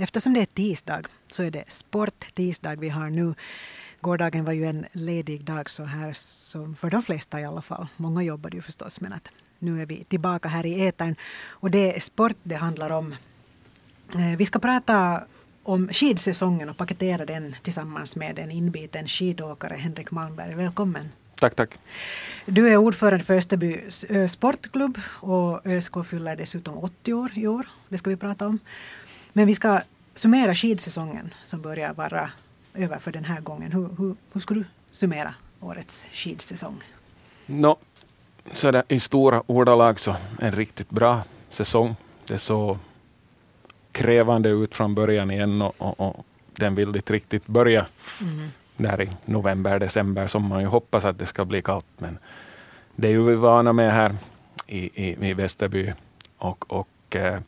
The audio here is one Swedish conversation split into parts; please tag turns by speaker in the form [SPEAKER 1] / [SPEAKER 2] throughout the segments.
[SPEAKER 1] eftersom det är tisdag så är det sporttisdag vi har nu. Gårdagen var ju en ledig dag så här, så för de flesta i alla fall. Många jobbade ju förstås men att nu är vi tillbaka här i etern. Och det är sport det handlar om. Eh, vi ska prata om skidsäsongen och paketera den tillsammans med en inbiten skidåkare, Henrik Malmberg. Välkommen.
[SPEAKER 2] Tack, tack.
[SPEAKER 1] Du är ordförande för Österby sportklubb och ÖSK fyller dessutom 80 år i år. Det ska vi prata om. Men vi ska summera skidsäsongen som börjar vara över för den här gången. Hur, hur, hur skulle du summera årets skidsäsong?
[SPEAKER 2] No, så det, I stora ordalag så en riktigt bra säsong. Det såg krävande ut från början igen och, och, och den vill inte riktigt börja mm. där i november, december som man ju hoppas att det ska bli kallt. Men det är ju vi vana med här i, i, i Västerby och, och eh,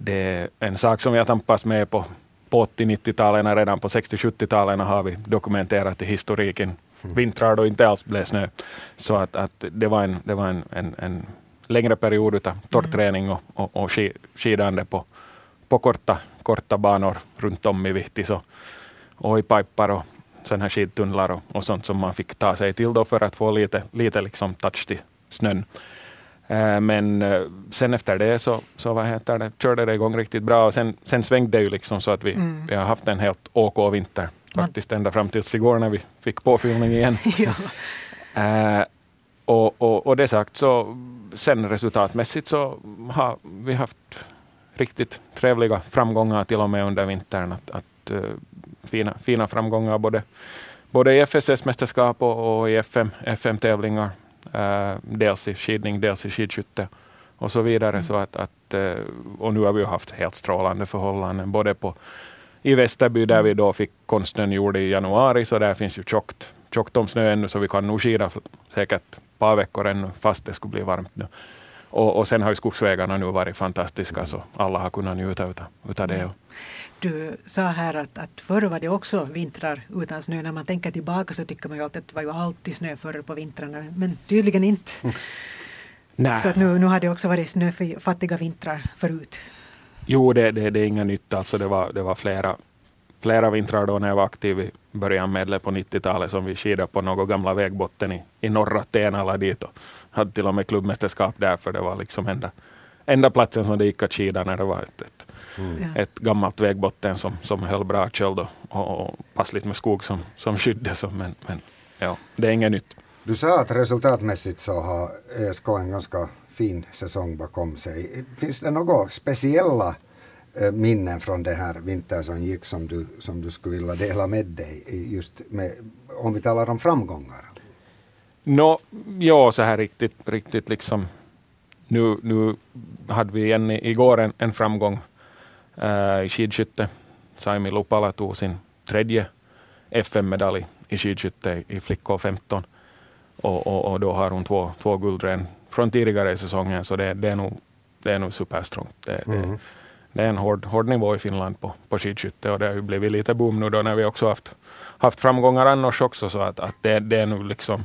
[SPEAKER 2] det är en sak som vi har tampats med på, på 80-90-talen, redan på 60-70-talen har vi dokumenterat i historiken mm. vintrar då inte alls blev snö. Så att, att det var en, det var en, en, en längre period av torrträning och, och, och skidande på, på korta, korta banor runt om i Vihtis och, och i pipar och sådana här skidtunnlar och, och sånt som man fick ta sig till då för att få lite, lite liksom touch till snön. Eh, men eh, sen efter det så, så vad heter det, körde det igång riktigt bra och sen, sen svängde det ju liksom så att vi, mm. vi har haft en helt OK vinter faktiskt ända fram tills igår när vi fick påfyllning igen. ja. uh, och, och, och det sagt så sen resultatmässigt så har vi haft riktigt trevliga framgångar till och med under vintern. Att, att uh, fina, fina framgångar både, både i FSS-mästerskap och, och i FM, FM-tävlingar. Uh, dels i skidning, dels i skidskytte och så vidare. Mm. Så att, att, uh, och nu har vi haft helt strålande förhållanden både på i Västerby där vi då fick konsten gjord i januari, så där finns ju tjockt, tjockt om snö ännu, så vi kan nog skida säkert ett par veckor ännu, fast det skulle bli varmt nu. Och, och sen har ju skogsvägarna nu varit fantastiska, så alla har kunnat njuta utav, utav det.
[SPEAKER 1] Du sa här att, att förr var det också vintrar utan snö. När man tänker tillbaka så tycker man ju alltid att det var ju alltid snö förr på vintrarna, men tydligen inte. Nej. Så att nu, nu har det också varit snöfattiga vintrar förut.
[SPEAKER 2] Jo, det, det, det är inget nytt. Alltså det, var, det var flera, flera vintrar då när jag var aktiv i början medle på 90-talet som vi skidade på någon gamla vägbotten i, i norra Tenala dit och hade till och med klubbmästerskap där för det var liksom enda, enda platsen som det gick att skida när det var ett, ett, mm. ett gammalt vägbotten som, som höll bra köld och, och, passligt med skog som, som skydde. Så, men, men ja, det är inget nytt.
[SPEAKER 3] Du sa att resultatmässigt så har ÖSK en ganska fin säsong bakom sig. Finns det några speciella eh, minnen från det här vintern som gick som du, som du skulle vilja dela med dig just med, om vi talar om framgångar?
[SPEAKER 2] No, ja, så här riktigt, riktigt liksom. Nu, nu hade vi igen igår en, en framgång uh, i skidskytte. Saimi Lupala tog sin tredje FM-medalj i skidskytte i flickor 15. Och, och, och, då har hon två, två guldren från tidigare i säsongen, så det, det, är nog, det är nog superstrångt. Det, mm. det, det, är en hård, hård nivå i Finland på, på skidskytte och det har ju blivit lite boom nu då när vi också haft, haft framgångar annars också, så att, att det, det är nog liksom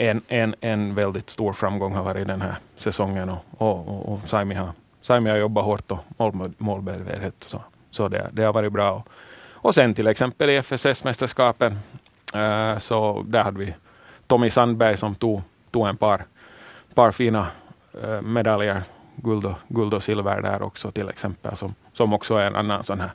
[SPEAKER 2] en, en, en väldigt stor framgång har varit den här säsongen och, och, och, och Saimi, har, Saimi har jobbat hårt och mål, målmedvetet, så, så det, det har varit bra. Och, och sen till exempel i FSS-mästerskapen, äh, så där hade vi Tommy Sandberg som tog, tog en par par fina äh, medaljer, guld och, guld och silver där också till exempel, som, som också är en annan sån här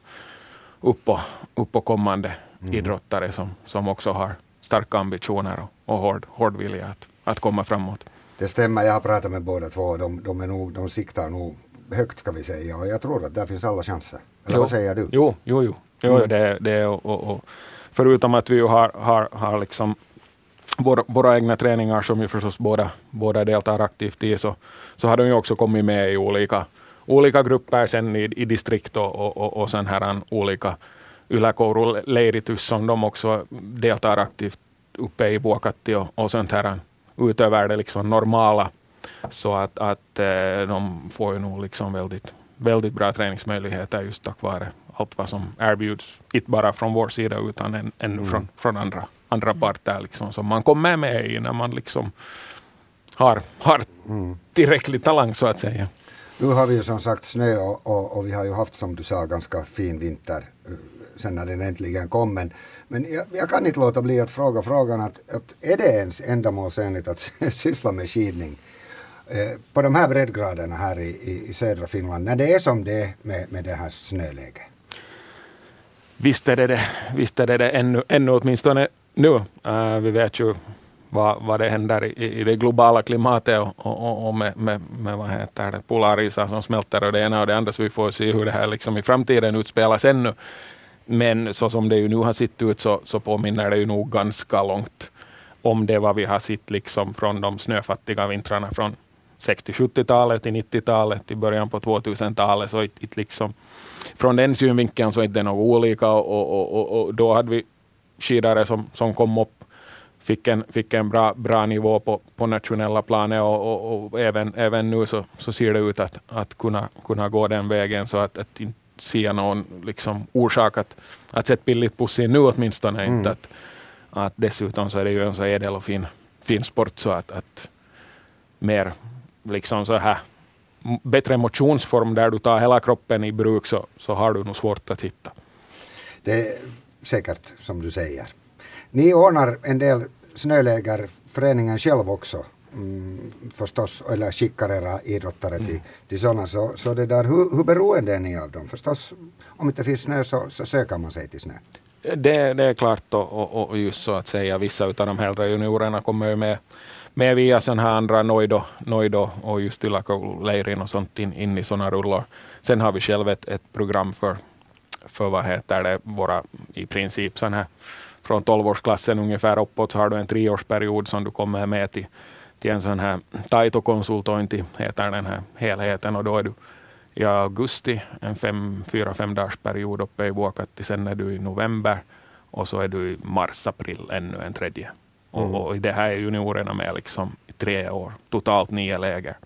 [SPEAKER 2] uppå, uppåkommande mm. idrottare som, som också har starka ambitioner och, och hård, hård vilja att, att komma framåt.
[SPEAKER 3] Det stämmer, jag har pratat med båda två. De, de, är nog, de siktar nog högt ska vi säga och jag tror att där finns alla chanser. Eller jo. vad säger du?
[SPEAKER 2] Jo, jo, jo. jo mm. det, det, och, och, och, förutom att vi har, har, har liksom våra, våra egna träningar som ju förstås båda, båda deltar aktivt i, så, så har de ju också kommit med i olika, olika grupper sen i, i distrikt och, och, och, och sen här olika yläkoululeiritus som de också deltar aktivt uppe i Vuokatti och, och sånt här utöver det liksom normala. Så att, att eh, de får ju nog liksom väldigt, väldigt bra träningsmöjligheter just tack vare allt vad som erbjuds, inte bara från vår sida utan ännu mm. från, från andra andra parter liksom, som man kommer med i när man liksom har, har mm. tillräcklig talang så att säga.
[SPEAKER 3] Nu har vi ju som sagt snö och, och, och vi har ju haft som du sa ganska fin vinter eh, sen när den äntligen kom. Men, men jag, jag kan inte låta bli att fråga frågan att, att är det ens ändamålsenligt att syssla med skidning eh, på de här breddgraderna här i, i, i, södra Finland när det är som det är med, med det här snöläget?
[SPEAKER 2] Visst är det det, visst är det, det ännu, ännu åtminstone nu. Uh, vi vet ju vad, vad det händer i, i det globala klimatet och, och, och med, med, med, vad heter det, polarisar som smälter och det ena och det andra. Så vi får se hur det här liksom i framtiden utspelas ännu. Men så som det ju nu har sett ut så, så påminner det ju nog ganska långt om det vad vi har sett liksom från de snöfattiga vintrarna från 60-70-talet till 90-talet, till början på 2000-talet. Så it, it liksom, från den synvinkeln så är det något olika och, och, och, och, då hade vi skidare som, som kom upp fick en, fick en bra, bra nivå på, på nationella planet och, och, och, även, även nu så, så ser det ut att, att kunna, kunna gå den vägen så att, att inte se någon liksom, orsak att, att sätta billigt pussy nu åtminstone mm. inte. Att, att dessutom så är det ju en så ädel och fin, fin sport så att, att mer liksom så här bättre motionsform där du tar hela kroppen i bruk så, så har du nog svårt att hitta.
[SPEAKER 3] Det är säkert som du säger. Ni ordnar en del snöläger, föreningen själv också. Mm, förstås, eller skickar era idrottare mm. till, till sådana. Så, så det där, hur, hur beroende är ni av dem? Förstås, om det inte finns snö så, så söker man sig till snö.
[SPEAKER 2] Det, det är klart och, och, och, just så att säga, vissa av de äldre juniorerna kommer ju med, med via sån här andra Noido, Noido och just Ylako-leirin och sånt in, in i sådana rullor. Sen har vi själv ett, ett program för, för vad heter det, våra i princip sån här från 12-årsklassen ungefär uppåt så har du en treårsperiod som du kommer med till, till en sån här taitokonsultointi, heter den här helheten, och då är du i augusti en fem, fyra, fem dagars period uppe i Vuokatti, sen är du i november och så är du i mars, april ännu en tredje. Mm. Och, och det här är juniorerna med liksom i tre år, totalt nio läger.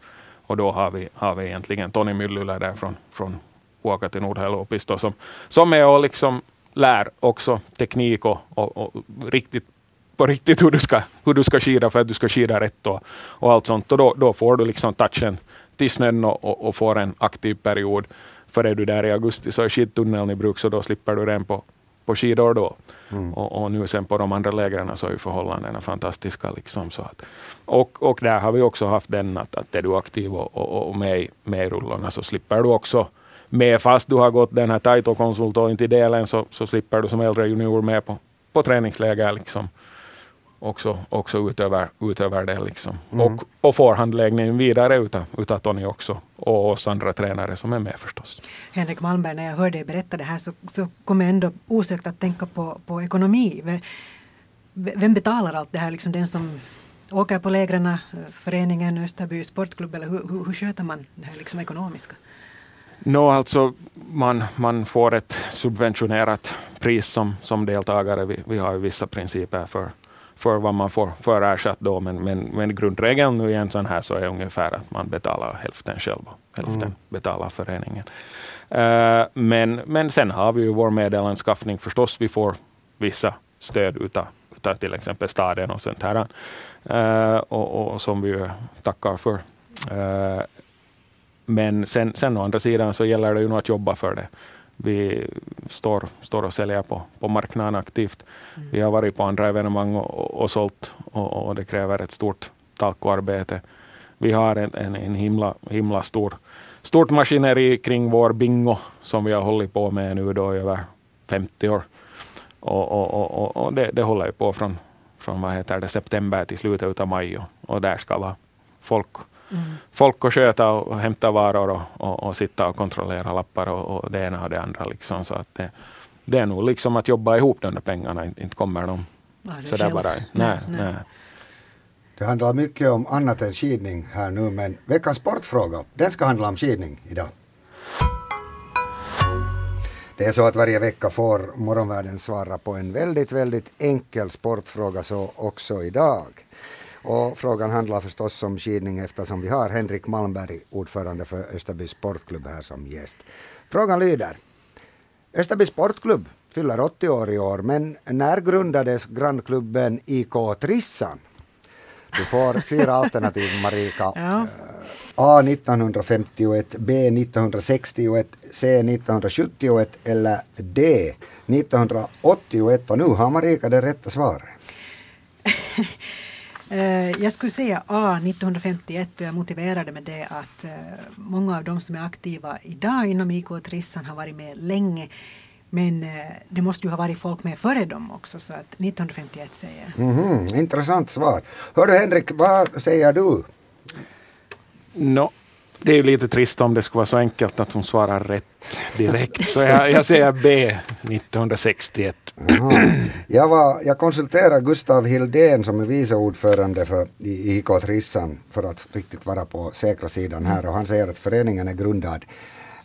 [SPEAKER 2] Och då har vi, har vi egentligen Toni Myllylä där från, från Vuokatti Nordhälopisto som, som är och liksom lär också teknik och, och, och, riktigt, på riktigt hur du, ska, hur du ska skida för att du ska skida rätt och, och allt sånt. Och då, då får du liksom touchen till snön och, och, och får en aktiv period. För är du där i augusti så är skidtunneln i bruk så då slipper du den på, på skidor då. Mm. Och, och, nu sen på de andra lägren så är ju förhållandena fantastiska. Liksom, så att, och, och där har vi också haft den att, att är du aktiv och, och, och med, med i rullorna så slipper du också med fast du har gått den här Taito-konsultointi-delen så, så slipper du som äldre junior med på, på träningsläger liksom. Också, också utöver, utöver det. Liksom. Mm. Och, och får handläggning vidare utav, utav Tony också och oss andra tränare som är med förstås.
[SPEAKER 1] Henrik Malmberg, när jag hörde dig berätta det här så, så kom jag ändå osökt att tänka på, på ekonomi. Vem betalar allt det här? Liksom den som åker på lägren, föreningen Österby sportklubb eller hur, hur, hur sköter man det här liksom ekonomiska?
[SPEAKER 2] No, alltså man, man får ett subventionerat pris som, som deltagare. Vi, vi har ju vissa principer för, för vad man får för ersatt då, men, men, men grundregeln nu i en sån här så är ungefär att man betalar hälften själv och hälften mm. betalar föreningen. Uh, men, men sen har vi ju vår medelanskaffning förstås. Vi får vissa stöd utav, utav till exempel staden och sånt här. Uh, och, och, som vi tackar för. Uh, men sen, sen å andra sidan så gäller det ju nog att jobba för det. Vi står, står och säljer på, på marknaden aktivt. Mm. Vi har varit på andra evenemang och, och, sålt och, och, det kräver ett stort talkoarbete. Vi har en, en, en himla, himla stor, stort maskineri kring vår bingo som vi har hållit på med nu då i över 50 år. Och, och, det, det håller ju på från, från vad heter det, september till slutet av maj och, och där ska vara folk mm. folk att sköta och hämta varor och, och, och, sitta och kontrollera lappar och, och det ena och det andra. Liksom. Så att det, det är nog liksom att jobba ihop de där pengarna, inte, inte kommer de
[SPEAKER 1] alltså sådär bara.
[SPEAKER 2] Nej, nej. nej.
[SPEAKER 3] Det handlar mycket om annat än skidning här nu, men veckans sportfråga, den ska handla om skidning idag. Det är så att varje vecka får morgonvärlden svara på en väldigt, väldigt enkel sportfråga, så också idag. Och frågan handlar förstås om skidning eftersom vi har Henrik Malmberg, ordförande för Österby Sportklubb här som gäst. Frågan lyder. Österby Sportklubb fyller 80 år i år, men när grundades grannklubben IK Trissan? Du får fyra alternativ, Marika. Ja. A 1951, B 1961, C 1971 eller D 1981 och nu har Marika det rätta svaret.
[SPEAKER 1] Eh, jag skulle säga A 1951 och jag motiverade med det att eh, många av de som är aktiva idag inom IK och Trissan har varit med länge. Men eh, det måste ju ha varit folk med före dem också så att 1951 säger jag.
[SPEAKER 3] Mm -hmm, intressant svar. Hör du Henrik, vad säger du?
[SPEAKER 2] No, det är ju lite trist om det skulle vara så enkelt att hon svarar rätt direkt. Så jag, jag säger B, 1961.
[SPEAKER 3] Jag, var, jag konsulterade Gustav Hildén som är vice ordförande för IK Trissan för att riktigt vara på säkra sidan här och han säger att föreningen är grundad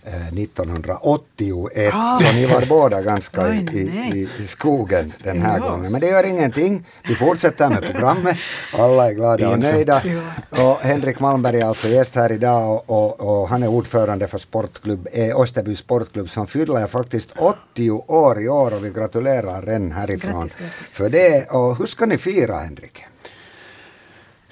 [SPEAKER 3] 1981. Ah. Så ni var båda ganska i, i, i, skogen den här ja. gången. Men det gör ingenting. Vi fortsätter med programmet. Alla är glada och nöjda. Och Henrik Malmberg är alltså gäst här idag och, och, och han är ordförande för sportklubb, eh, Österby sportklubb som fyller faktiskt 80 år i år och vi gratulerar Ren härifrån grattis, grattis. för det. Och hur ska ni fira Henrik?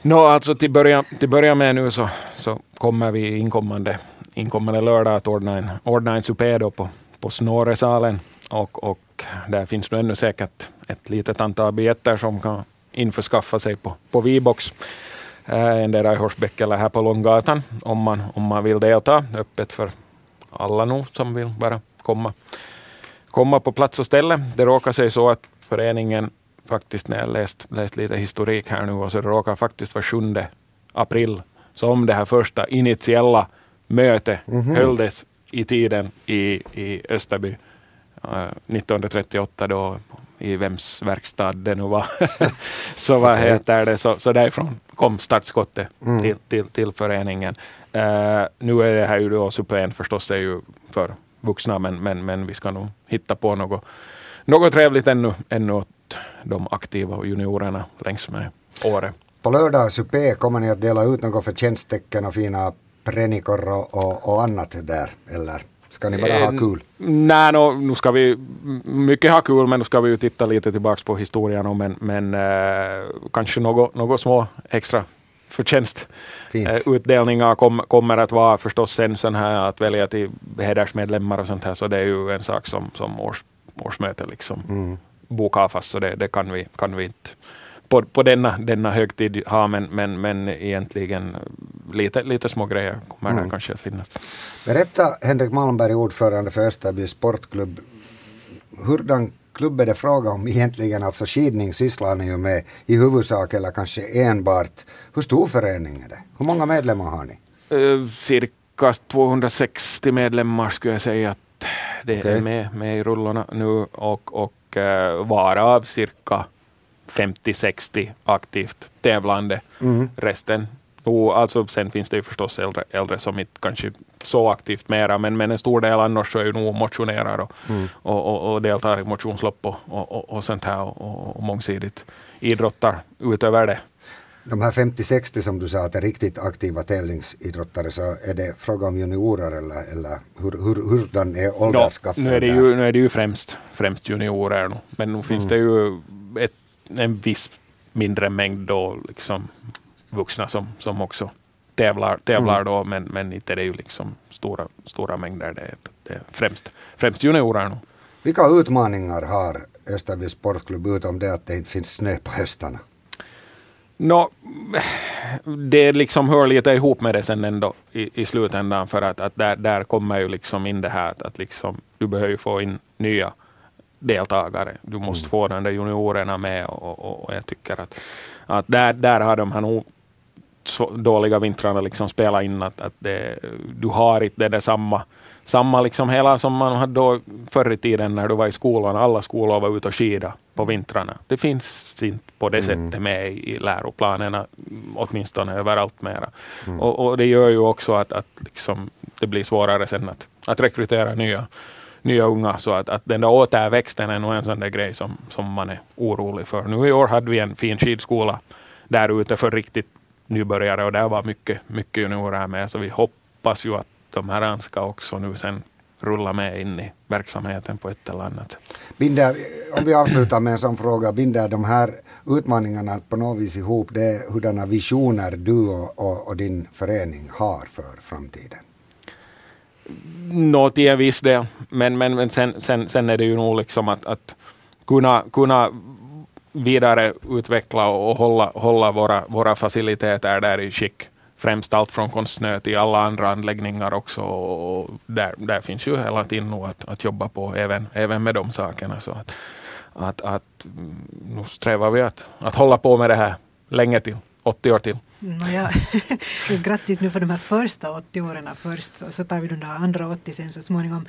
[SPEAKER 2] No, alltså till början, till början med nu så, så kommer vi inkommande inkommande lördag att ordna en, ordna en supé då på, på Snåresalen. Och, och där finns nu ännu säkert ett litet antal biljetter som kan införskaffa sig på, på Vibox. Äh, eh, endera i Horsbäck eller här på Långgatan om man, om man vill delta. Öppet för alla nu som vill bara komma, komma på plats och ställe. Det råkar sig så att föreningen faktiskt, när jag läst, läst lite historik här nu, och så det råkar faktiskt vara 7 april som det här första initiella möte mm -hmm. hölls i tiden i, i Österby uh, eh, 1938 då i vems verkstad det nu var. så vad okay. heter det, så, så därifrån kom startskottet mm. till, till, till föreningen. Uh, nu är det här ju då supén förstås är ju för vuxna men, men, men vi ska nog hitta på något, något trevligt ännu, ännu åt de aktiva och juniorerna längs med året.
[SPEAKER 3] På lördag supé kommer ni att dela ut något förtjänsttecken och fina prenikor och, och, och, annat där, eller ska ni bara ha kul?
[SPEAKER 2] Nej, no, nu ska vi mycket ha kul, men nu ska vi ju titta lite tillbaks på historien, men, men eh, kanske något, något små extra förtjänst. Eh, kom, kommer att vara förstås sen sån här att välja till hedersmedlemmar och sånt här, så det är ju en sak som, som års, årsmöte liksom mm. bokar fast, så det, det kan, vi, kan vi inte på, på denna, denna högtid ha, men, men, men egentligen lite, lite små grejer kommer mm. det kanske att finnas.
[SPEAKER 3] Berätta Henrik Malmberg, ordförande för Österby sportklubb. Hurdan klubb är det fråga om egentligen? Alltså skidning sysslar ni ju med i huvudsak eller kanske enbart. Hur stor förening är det? Hur många medlemmar har ni?
[SPEAKER 2] Uh, cirka 260 medlemmar skulle jag säga att det okay. är med, med i rullorna nu och, och uh, varav cirka 50-60 aktivt tävlande. Mm. Resten och alltså, sen finns det ju förstås äldre, äldre som inte kanske så aktivt mera, men, men en stor del annars så är ju nog motionerar och, mm. och, och, och, deltar i motionslopp och, och, och sånt här och, och mångsidigt idrottar utöver det.
[SPEAKER 3] De här 50-60 som du sa att är riktigt aktiva tävlingsidrottare, så är det fråga om juniorer eller, eller hur, hur, hurdan är åldersskaffet?
[SPEAKER 2] Ja, nu, är det ju, nu är det ju främst, främst juniorer, nu. men nu finns mm. det ju ett en viss mindre mängd då liksom vuxna som, som också tävlar, tävlar mm. då, men, men inte är det ju liksom stora, stora mängder. Det är, det är främst, främst juniorer nu.
[SPEAKER 3] Vilka utmaningar har Österby Sportklubb utom det att det inte finns snö på höstarna?
[SPEAKER 2] No, det liksom hör lite ihop med det sen ändå i, i slutändan för att, att där, där kommer ju liksom in det här att, att liksom, du behöver få in nya deltagare. Du måste mm. få de där juniorerna med och, och, och, jag tycker att, att där, där har de här nog dåliga vintrarna liksom spelat in att, att det, du har inte det där samma, samma liksom hela som man hade då förr i tiden när du var i skolan. Alla skolor var ute och skida på vintrarna. Det finns inte på det mm. sättet med i läroplanerna, åtminstone överallt mera. Mm. Och, och, det gör ju också att, att liksom, det blir svårare sen att, att rekrytera nya nya unga. Så att, att den där återväxten är nog en sån där grej som, som man är orolig för. Nu i år hade vi en fin skidskola där ute för riktigt nybörjare och där var mycket, mycket juniorer med. Så vi hoppas ju att de här ska också nu sen rulla med in i verksamheten på ett eller annat sätt.
[SPEAKER 3] Binder, om vi avslutar med en sån fråga, binder de här utmaningarna på något vis ihop det hurdana visioner du och, och, och din förening har för framtiden?
[SPEAKER 2] Nå, till en viss del, men, men, men sen, sen, sen är det ju nog liksom att, att kunna, kunna vidareutveckla och hålla, hålla våra, våra faciliteter där i skick. Främst allt från konstsnö till alla andra anläggningar också. Och där, där finns ju hela tiden nog att, att jobba på även, även med de sakerna. Så att, att, att mm, nu strävar vi att, att hålla på med det här länge till, 80 år till.
[SPEAKER 1] Mm, ja. Grattis nu för de här första 80 åren först, så, så tar vi de där andra 80 sen så småningom.